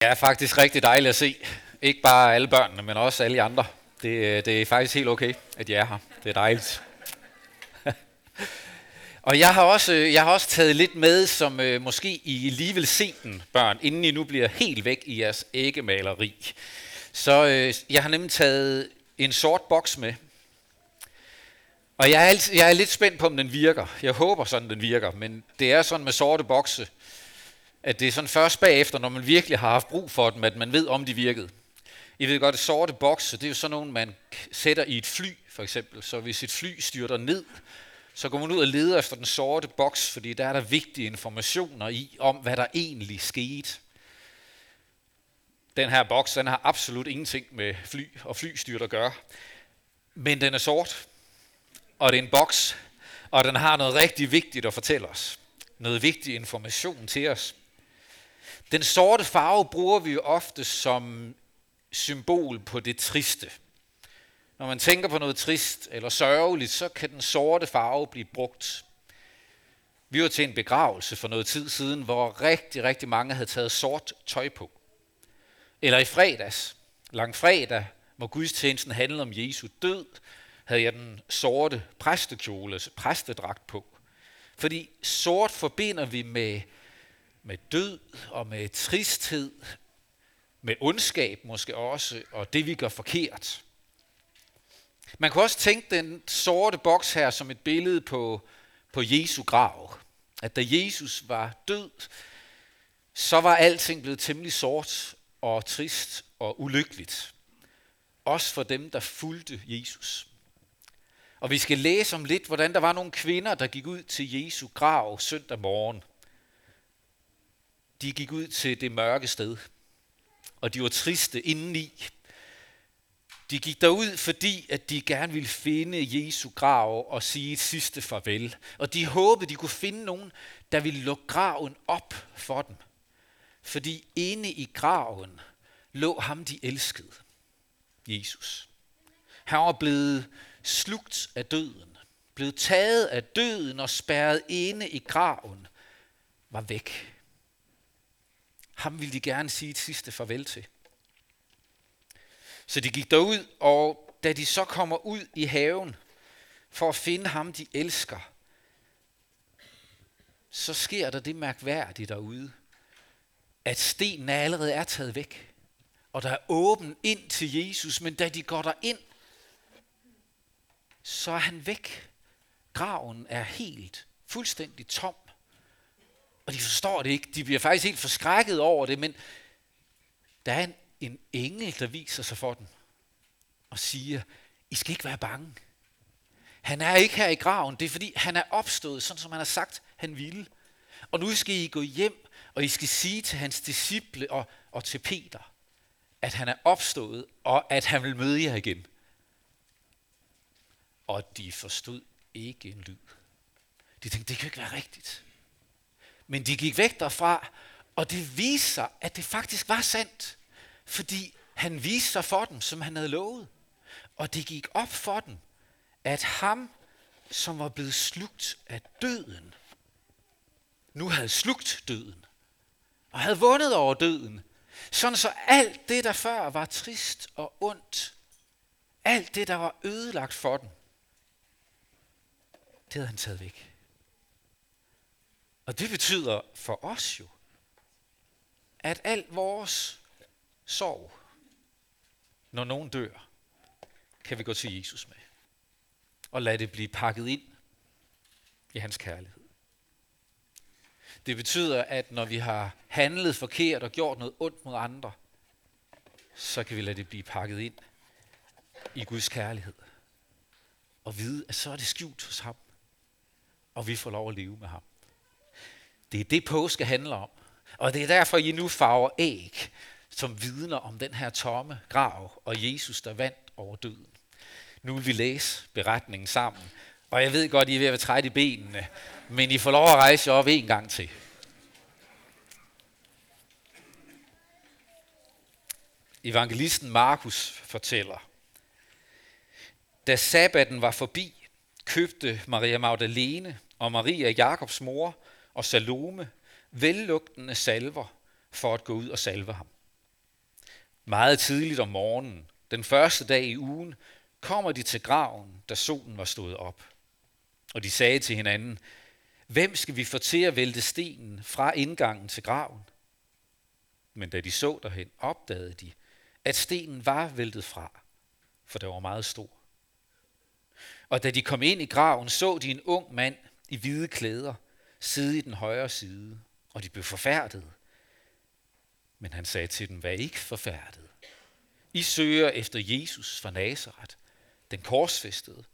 Det er faktisk rigtig dejligt at se. Ikke bare alle børnene, men også alle andre. Det, øh, det er faktisk helt okay, at jeg er her. Det er dejligt. Og jeg har, også, øh, jeg har også taget lidt med, som øh, måske I lige vil se den, børn, inden I nu bliver helt væk i jeres æggemaleri. Så øh, jeg har nemlig taget en sort boks med. Og jeg er, jeg er lidt spændt på, om den virker. Jeg håber sådan, den virker. Men det er sådan med sorte bokse, at det er sådan først bagefter, når man virkelig har haft brug for dem, at man ved, om de virkede. I ved godt, at sorte bokse, det er jo sådan nogle, man sætter i et fly, for eksempel. Så hvis et fly styrter ned, så går man ud og leder efter den sorte boks, fordi der er der vigtige informationer i, om hvad der egentlig skete. Den her boks, den har absolut ingenting med fly og flystyrt at gøre. Men den er sort, og det er en boks, og den har noget rigtig vigtigt at fortælle os. Noget vigtig information til os. Den sorte farve bruger vi jo ofte som symbol på det triste. Når man tænker på noget trist eller sørgeligt, så kan den sorte farve blive brugt. Vi var til en begravelse for noget tid siden, hvor rigtig, rigtig mange havde taget sort tøj på. Eller i fredags, lang fredag, hvor gudstjenesten handlede om Jesu død, havde jeg den sorte præstekjole, præstedragt på. Fordi sort forbinder vi med med død og med tristhed, med ondskab måske også, og det vi gør forkert. Man kan også tænke den sorte boks her som et billede på, på Jesu grav. At da Jesus var død, så var alting blevet temmelig sort og trist og ulykkeligt. Også for dem, der fulgte Jesus. Og vi skal læse om lidt, hvordan der var nogle kvinder, der gik ud til Jesu grav søndag morgen de gik ud til det mørke sted, og de var triste indeni. De gik derud, fordi at de gerne ville finde Jesu grav og sige et sidste farvel. Og de håbede, de kunne finde nogen, der ville lukke graven op for dem. Fordi inde i graven lå ham, de elskede, Jesus. Han var blevet slugt af døden, blevet taget af døden og spærret inde i graven, var væk. Ham ville de gerne sige et sidste farvel til. Så de gik derud, og da de så kommer ud i haven for at finde ham, de elsker, så sker der det mærkværdige derude, at stenen allerede er taget væk, og der er åben ind til Jesus, men da de går der ind, så er han væk. Graven er helt, fuldstændig tom. Og de forstår det ikke. De bliver faktisk helt forskrækket over det, men der er en, en engel, der viser sig for dem og siger, I skal ikke være bange. Han er ikke her i graven. Det er fordi, han er opstået, sådan som han har sagt, han ville. Og nu skal I gå hjem, og I skal sige til hans disciple og, og til Peter, at han er opstået, og at han vil møde jer igen. Og de forstod ikke en lyd. De tænkte, det kan ikke være rigtigt. Men de gik væk derfra, og det viste sig, at det faktisk var sandt. Fordi han viste sig for dem, som han havde lovet. Og det gik op for dem, at ham, som var blevet slugt af døden, nu havde slugt døden. Og havde vundet over døden. Sådan så alt det, der før var trist og ondt, alt det, der var ødelagt for dem, det havde han taget væk. Og det betyder for os jo, at al vores sorg, når nogen dør, kan vi gå til Jesus med. Og lade det blive pakket ind i hans kærlighed. Det betyder, at når vi har handlet forkert og gjort noget ondt mod andre, så kan vi lade det blive pakket ind i Guds kærlighed. Og vide, at så er det skjult hos ham. Og vi får lov at leve med ham. Det er det, påske handler om. Og det er derfor, I nu farver æg, som vidner om den her tomme grav og Jesus, der vandt over døden. Nu vil vi læse beretningen sammen. Og jeg ved godt, I er ved at være træt i benene, men I får lov at rejse op en gang til. Evangelisten Markus fortæller, da sabbaten var forbi, købte Maria Magdalene og Maria Jakobs mor og Salome vellugtende salver for at gå ud og salve ham. Meget tidligt om morgenen, den første dag i ugen, kommer de til graven, da solen var stået op. Og de sagde til hinanden, hvem skal vi få til at vælte stenen fra indgangen til graven? Men da de så derhen, opdagede de, at stenen var væltet fra, for det var meget stor. Og da de kom ind i graven, så de en ung mand i hvide klæder sidde i den højre side, og de blev forfærdet. Men han sagde til dem, vær ikke forfærdet. I søger efter Jesus fra Nazareth, den korsfæstede.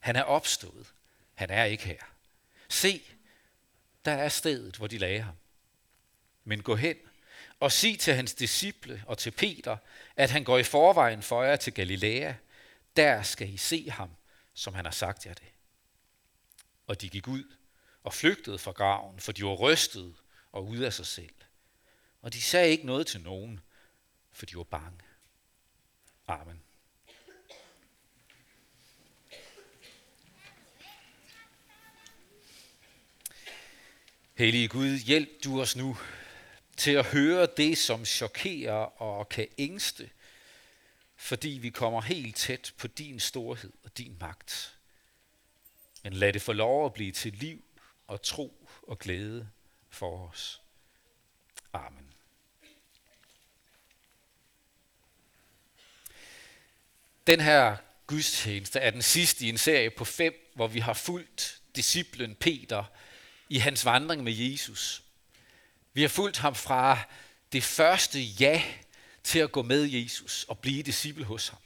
Han er opstået. Han er ikke her. Se, der er stedet, hvor de lagde ham. Men gå hen og sig til hans disciple og til Peter, at han går i forvejen for jer til Galilea. Der skal I se ham, som han har sagt jer det. Og de gik ud og flygtede fra graven, for de var rystet og ude af sig selv. Og de sagde ikke noget til nogen, for de var bange. Amen. Hellige Gud, hjælp du os nu til at høre det, som chokerer og kan ængste, fordi vi kommer helt tæt på din storhed og din magt. Men lad det få lov at blive til liv og tro og glæde for os. Amen. Den her gudstjeneste er den sidste i en serie på fem, hvor vi har fulgt disciplen Peter i hans vandring med Jesus. Vi har fulgt ham fra det første ja til at gå med Jesus og blive disciple hos ham.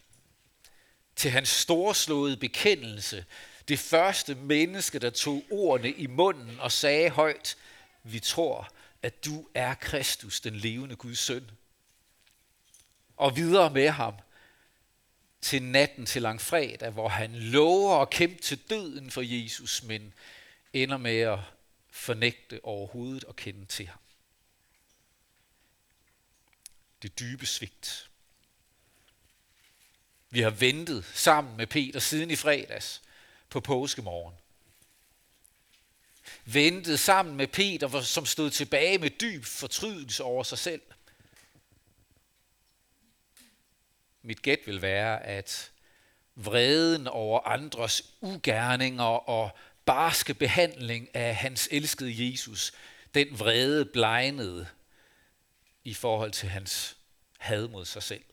Til hans storslåede bekendelse, det første menneske, der tog ordene i munden og sagde højt, vi tror, at du er Kristus, den levende Guds søn. Og videre med ham til natten til langfredag, hvor han lover at kæmpe til døden for Jesus, men ender med at fornægte overhovedet og kende til ham. Det dybe svigt. Vi har ventet sammen med Peter siden i fredags på påskemorgen. Ventede sammen med Peter, som stod tilbage med dyb fortrydelse over sig selv. Mit gæt vil være, at vreden over andres ugerninger og barske behandling af hans elskede Jesus, den vrede blegnede i forhold til hans had mod sig selv.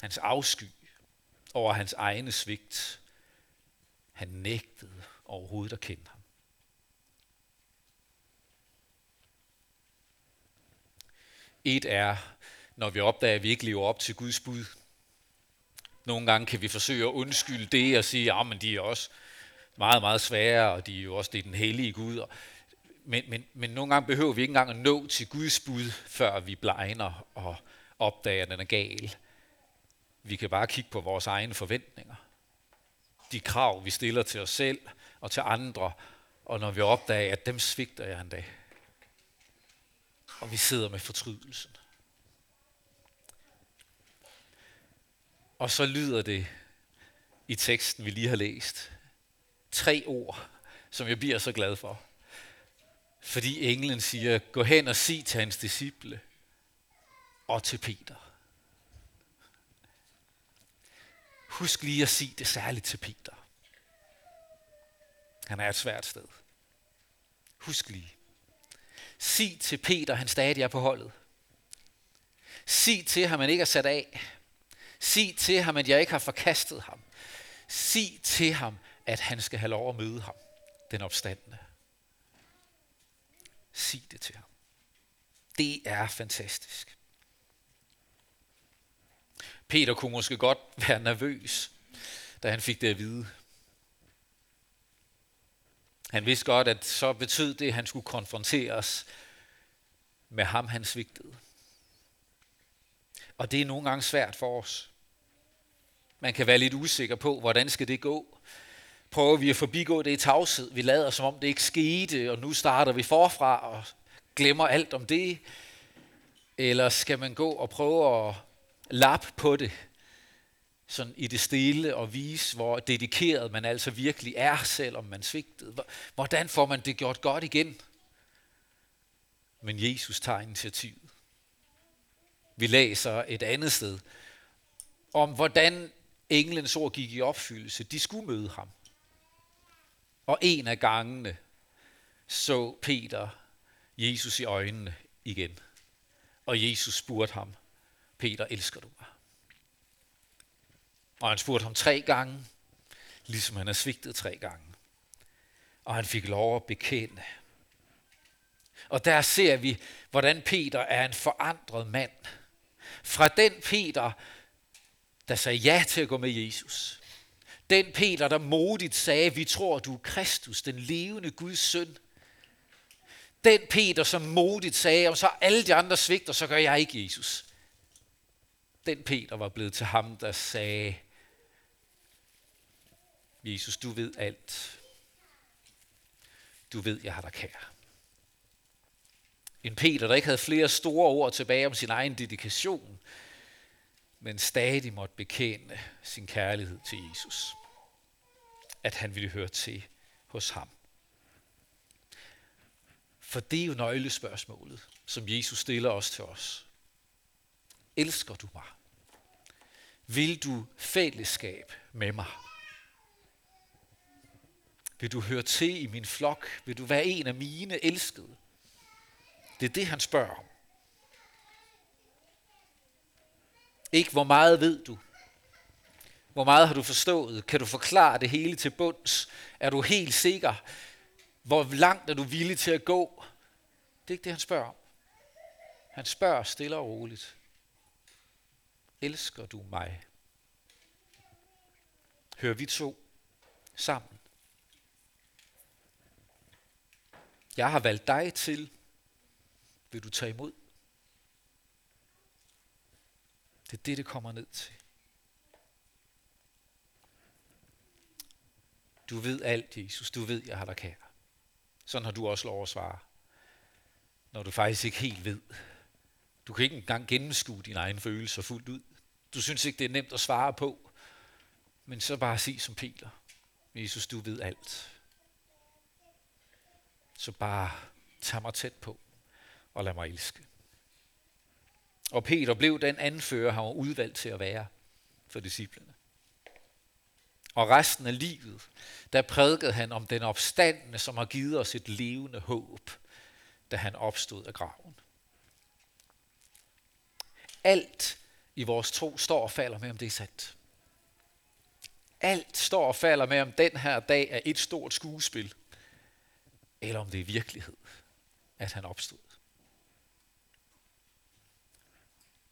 Hans afsky over hans egne svigt. Han nægtede overhovedet at kende ham. Et er, når vi opdager, at vi ikke lever op til Guds bud. Nogle gange kan vi forsøge at undskylde det og sige, ah, at ja, de er også meget, meget svære, og de er jo også det er den hellige Gud. Men, men, men nogle gange behøver vi ikke engang at nå til Guds bud, før vi blegner og opdager, at den er gal. Vi kan bare kigge på vores egne forventninger. De krav, vi stiller til os selv og til andre, og når vi opdager, at dem svigter jeg en dag. Og vi sidder med fortrydelsen. Og så lyder det i teksten, vi lige har læst. Tre ord, som jeg bliver så glad for. Fordi englen siger, gå hen og sig til hans disciple og til Peter. Husk lige at sige det særligt til Peter. Han er et svært sted. Husk lige. Sig til Peter, han stadig er på holdet. Sig til ham, han ikke er sat af. Sig til ham, at jeg ikke har forkastet ham. Sig til ham, at han skal have lov at møde ham, den opstandende. Sig det til ham. Det er fantastisk. Peter kunne måske godt være nervøs, da han fik det at vide. Han vidste godt, at så betød det, at han skulle konfronteres med ham, han svigtede. Og det er nogle gange svært for os. Man kan være lidt usikker på, hvordan skal det gå. Prøver vi at forbigå det i tavshed. Vi lader som om det ikke skete, og nu starter vi forfra og glemmer alt om det. Eller skal man gå og prøve at lap på det, sådan i det stille og vise, hvor dedikeret man altså virkelig er, selvom man svigtede. Hvordan får man det gjort godt igen? Men Jesus tager initiativet. Vi læser et andet sted om, hvordan englens ord gik i opfyldelse. De skulle møde ham. Og en af gangene så Peter Jesus i øjnene igen. Og Jesus spurgte ham, Peter, elsker du mig? Og han spurgte ham tre gange, ligesom han har svigtet tre gange. Og han fik lov at bekende. Og der ser vi, hvordan Peter er en forandret mand. Fra den Peter, der sagde ja til at gå med Jesus. Den Peter, der modigt sagde, vi tror, du er Kristus, den levende Guds søn. Den Peter, som modigt sagde, om så alle de andre svigter, så gør jeg ikke Jesus. Den Peter var blevet til ham, der sagde, Jesus, du ved alt. Du ved, jeg har dig kær. En Peter, der ikke havde flere store ord tilbage om sin egen dedikation, men stadig måtte bekende sin kærlighed til Jesus. At han ville høre til hos ham. For det er jo nøglespørgsmålet, som Jesus stiller os til os. Elsker du mig? Vil du fællesskab med mig? Vil du høre til i min flok? Vil du være en af mine elskede? Det er det, han spørger om. Ikke hvor meget ved du? Hvor meget har du forstået? Kan du forklare det hele til bunds? Er du helt sikker? Hvor langt er du villig til at gå? Det er ikke det, han spørger om. Han spørger stille og roligt. Elsker du mig? Hører vi to sammen? Jeg har valgt dig til. Vil du tage imod? Det er det, det kommer ned til. Du ved alt, Jesus. Du ved, jeg har dig kær. Sådan har du også lov at svare. Når du faktisk ikke helt ved. Du kan ikke engang gennemskue dine egne følelser fuldt ud. Du synes ikke, det er nemt at svare på. Men så bare sig som Peter. Jesus, du ved alt. Så bare tag mig tæt på og lad mig elske. Og Peter blev den anfører, han var udvalgt til at være for disciplene. Og resten af livet, der prædikede han om den opstandende, som har givet os et levende håb, da han opstod af graven. Alt i vores tro står og falder med, om det er sandt. Alt står og falder med, om den her dag er et stort skuespil, eller om det er virkelighed, at han opstod.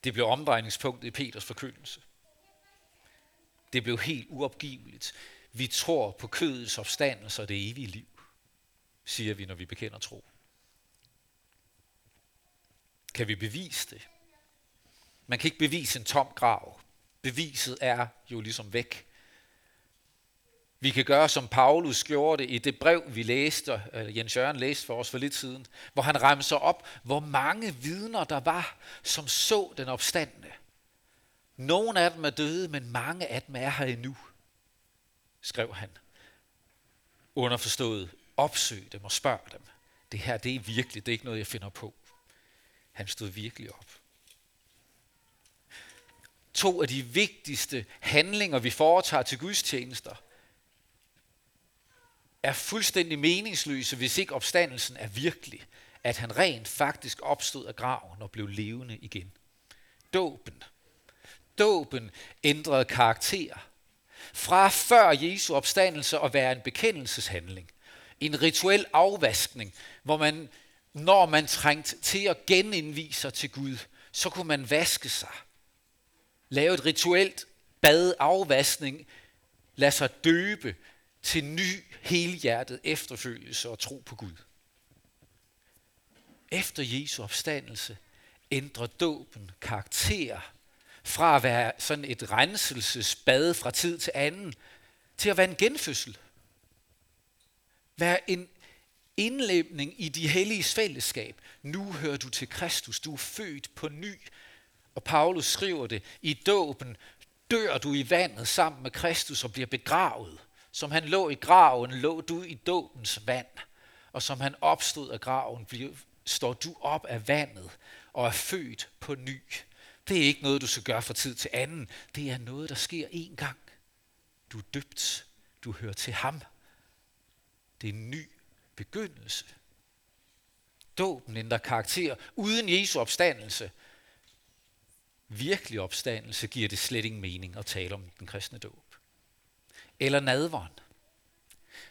Det blev omdrejningspunktet i Peters forkyndelse. Det blev helt uopgiveligt. Vi tror på kødets opstandelse og det evige liv, siger vi, når vi bekender tro. Kan vi bevise det? Man kan ikke bevise en tom grav. Beviset er jo ligesom væk. Vi kan gøre, som Paulus gjorde det i det brev, vi læste, eller Jens Jørgen læste for os for lidt siden, hvor han remser op, hvor mange vidner der var, som så den opstandende. Nogle af dem er døde, men mange af dem er her endnu, skrev han. Underforstået, opsøg dem og spørg dem. Det her, det er virkelig, det er ikke noget, jeg finder på. Han stod virkelig op. To af de vigtigste handlinger, vi foretager til gudstjenester – er fuldstændig meningsløse, hvis ikke opstandelsen er virkelig, at han rent faktisk opstod af graven og blev levende igen. Dåben. Dåben ændrede karakter. Fra før Jesu opstandelse at være en bekendelseshandling. En rituel afvaskning, hvor man, når man trængte til at genindvise sig til Gud, så kunne man vaske sig. Lave et rituelt bad afvaskning, lade sig døbe, til ny helhjertet efterfølgelse og tro på Gud. Efter Jesu opstandelse ændrer dåben karakter fra at være sådan et renselsesbad fra tid til anden, til at være en genfødsel. Være en indlemning i de hellige fællesskab. Nu hører du til Kristus, du er født på ny. Og Paulus skriver det, i dåben dør du i vandet sammen med Kristus og bliver begravet. Som han lå i graven, lå du i dåbens vand. Og som han opstod af graven, står du op af vandet og er født på ny. Det er ikke noget, du skal gøre fra tid til anden. Det er noget, der sker én gang. Du er døbt. Du hører til ham. Det er en ny begyndelse. Dåben ændrer karakter. Uden Jesu opstandelse, virkelig opstandelse, giver det slet ingen mening at tale om den kristne dåb. Eller nadveren.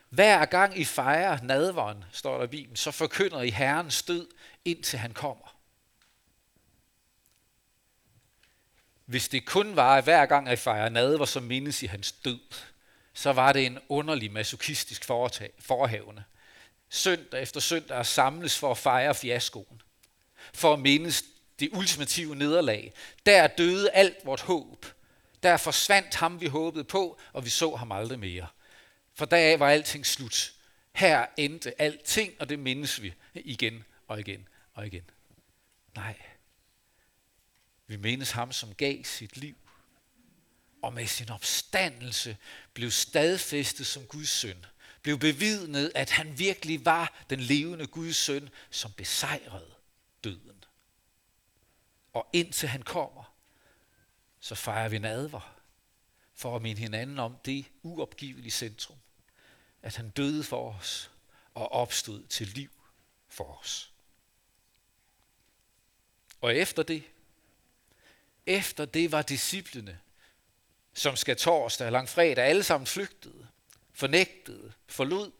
Hver gang I fejrer nadveren, står der i Bibelen, så forkynder I Herrens død, indtil han kommer. Hvis det kun var, at hver gang I fejrer nadver, så mindes I hans død, så var det en underlig masochistisk forhavne. Søndag efter søndag samles for at fejre fiaskoen. For at mindes det ultimative nederlag. Der døde alt vort håb. Der forsvandt ham, vi håbede på, og vi så ham aldrig mere. For deraf var alting slut. Her endte alting, og det mindes vi igen og igen og igen. Nej. Vi mindes ham, som gav sit liv, og med sin opstandelse blev stadfæstet som Guds søn. Blev bevidnet, at han virkelig var den levende Guds søn, som besejrede døden. Og indtil han kommer, så fejrer vi nadver for at minde hinanden om det uopgivelige centrum at han døde for os og opstod til liv for os. Og efter det, efter det var disciplene, som skal torsdag og langfredag, alle sammen flygtede, fornægtede, forlod.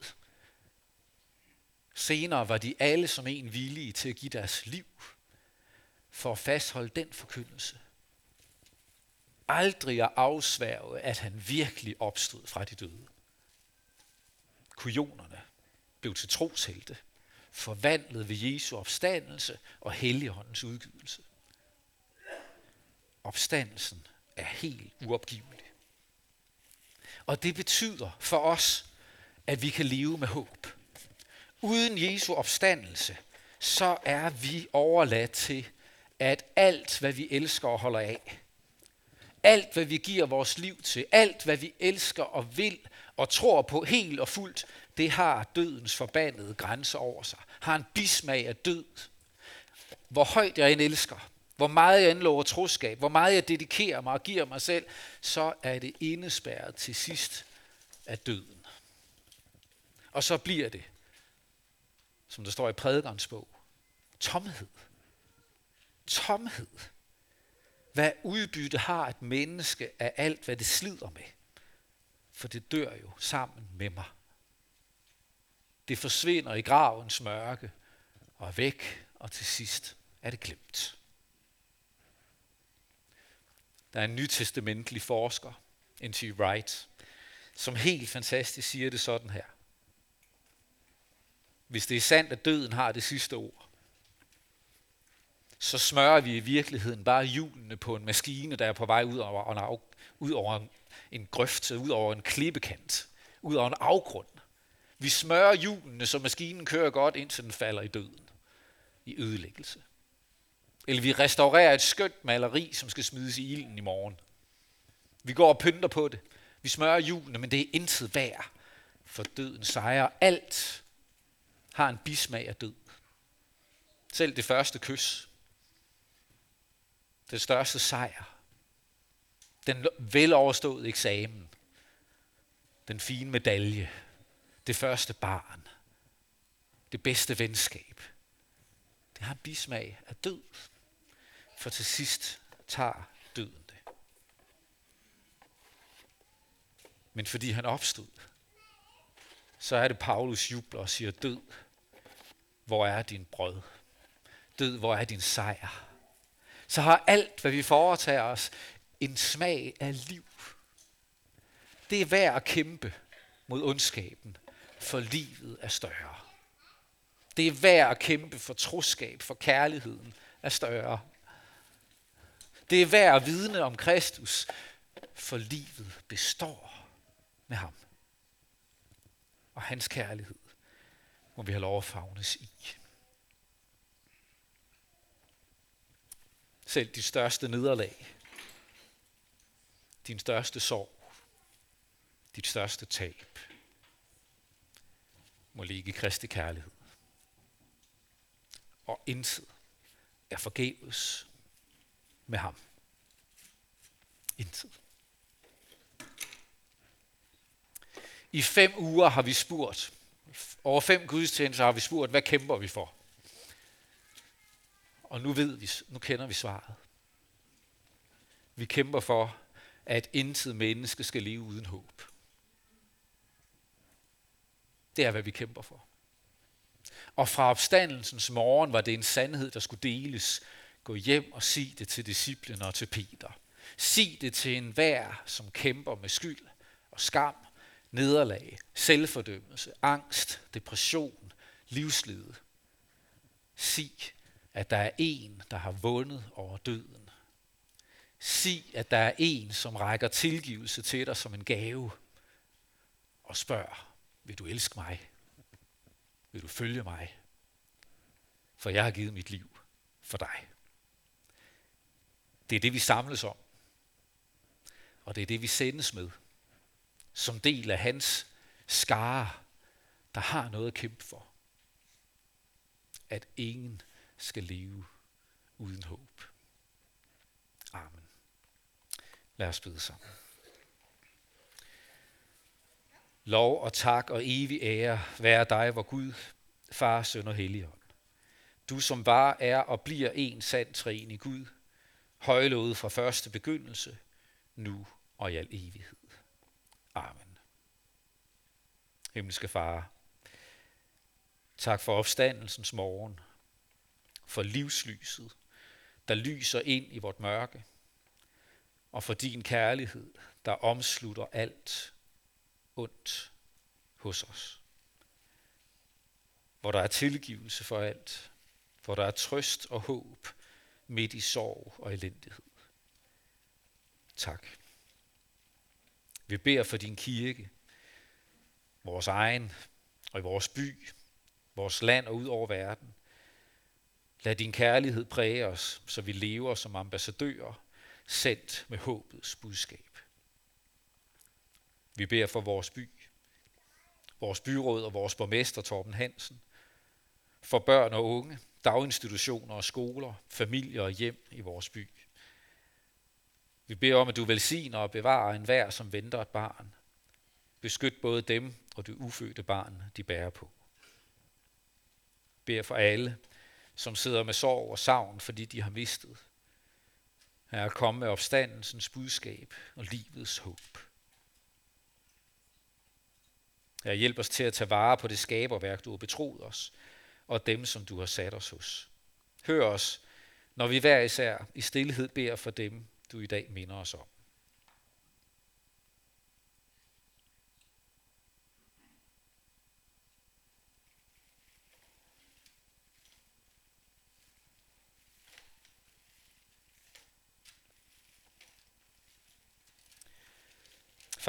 Senere var de alle som en villige til at give deres liv for at fastholde den forkyndelse. Aldrig at afsværge, at han virkelig opstod fra de døde kujonerne blev til troshelte, forvandlet ved Jesu opstandelse og Helligåndens udgivelse. Opstandelsen er helt uopgivelig. Og det betyder for os, at vi kan leve med håb. Uden Jesu opstandelse, så er vi overladt til, at alt, hvad vi elsker og holder af, alt, hvad vi giver vores liv til, alt, hvad vi elsker og vil og tror på helt og fuldt, det har dødens forbandede grænse over sig. Har en bismag af død. Hvor højt jeg end elsker, hvor meget jeg lover troskab, hvor meget jeg dedikerer mig og giver mig selv, så er det indespærret til sidst af døden. Og så bliver det, som der står i prædikernes bog, tomhed. Tomhed. Hvad udbytte har et menneske af alt, hvad det slider med? For det dør jo sammen med mig. Det forsvinder i gravens mørke og er væk, og til sidst er det glemt. Der er en nytestamentlig forsker, N.T. Wright, som helt fantastisk siger det sådan her. Hvis det er sandt, at døden har det sidste ord, så smører vi i virkeligheden bare hjulene på en maskine, der er på vej ud over en, ud over en grøft, ud over en klippekant, ud over en afgrund. Vi smører hjulene, så maskinen kører godt, indtil den falder i døden, i ødelæggelse. Eller vi restaurerer et skønt maleri, som skal smides i ilden i morgen. Vi går og pynter på det. Vi smører hjulene, men det er intet værd, for døden sejrer. Alt har en bismag af død. Selv det første kys. Den største sejr. Den veloverståede eksamen. Den fine medalje det første barn, det bedste venskab. Det har en bismag af død, for til sidst tager døden det. Men fordi han opstod, så er det Paulus jubler og siger, død, hvor er din brød? Død, hvor er din sejr? Så har alt, hvad vi foretager os, en smag af liv. Det er værd at kæmpe mod ondskaben, for livet er større. Det er værd at kæmpe for troskab, for kærligheden er større. Det er værd at vidne om Kristus, for livet består med ham. Og hans kærlighed må vi have lov at fagnes i. Selv de største nederlag, din største sorg, dit største tab, må ligge i Kristi kærlighed. Og intet er forgæves med ham. Intet. I fem uger har vi spurgt, over fem gudstjenester har vi spurgt, hvad kæmper vi for? Og nu ved vi, nu kender vi svaret. Vi kæmper for, at intet menneske skal leve uden håb. Det er, hvad vi kæmper for. Og fra opstandelsens morgen var det en sandhed, der skulle deles. Gå hjem og sig det til disciplene og til Peter. Sig det til enhver, som kæmper med skyld og skam, nederlag, selvfordømmelse, angst, depression, livslede. Sig, at der er en, der har vundet over døden. Sig, at der er en, som rækker tilgivelse til dig som en gave. Og spørg, vil du elske mig? Vil du følge mig? For jeg har givet mit liv for dig. Det er det, vi samles om. Og det er det, vi sendes med. Som del af hans skare, der har noget at kæmpe for. At ingen skal leve uden håb. Amen. Lad os bede sammen. Lov og tak og evig ære være dig, vor Gud, Far, Søn og Helligånd. Du som var, er og bliver en sand træen i Gud, højlovet fra første begyndelse, nu og i al evighed. Amen. Himmelske Far, tak for opstandelsens morgen, for livslyset, der lyser ind i vort mørke, og for din kærlighed, der omslutter alt ondt hos os. Hvor der er tilgivelse for alt, hvor der er trøst og håb midt i sorg og elendighed. Tak. Vi beder for din kirke, vores egen og i vores by, vores land og ud over verden. Lad din kærlighed præge os, så vi lever som ambassadører, sendt med håbets budskab. Vi beder for vores by, vores byråd og vores borgmester Torben Hansen, for børn og unge, daginstitutioner og skoler, familier og hjem i vores by. Vi beder om, at du velsigner og bevarer enhver, som venter et barn. Beskyt både dem og det ufødte barn, de bærer på. Beder for alle, som sidder med sorg og savn, fordi de har mistet. Her er komme med opstandelsens budskab og livets håb. Her hjælp os til at tage vare på det skaberværk, du har betroet os, og dem, som du har sat os hos. Hør os, når vi hver især i stillhed beder for dem, du i dag minder os om.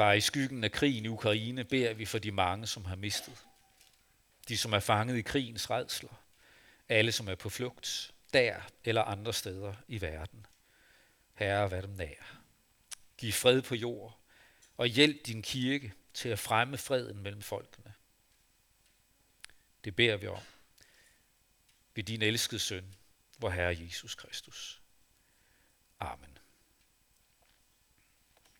Far, i skyggen af krigen i Ukraine beder vi for de mange, som har mistet. De, som er fanget i krigens redsler. Alle, som er på flugt, der eller andre steder i verden. Herre, vær dem nær. Giv fred på jord, og hjælp din kirke til at fremme freden mellem folkene. Det beder vi om ved din elskede søn, vor Herre Jesus Kristus. Amen.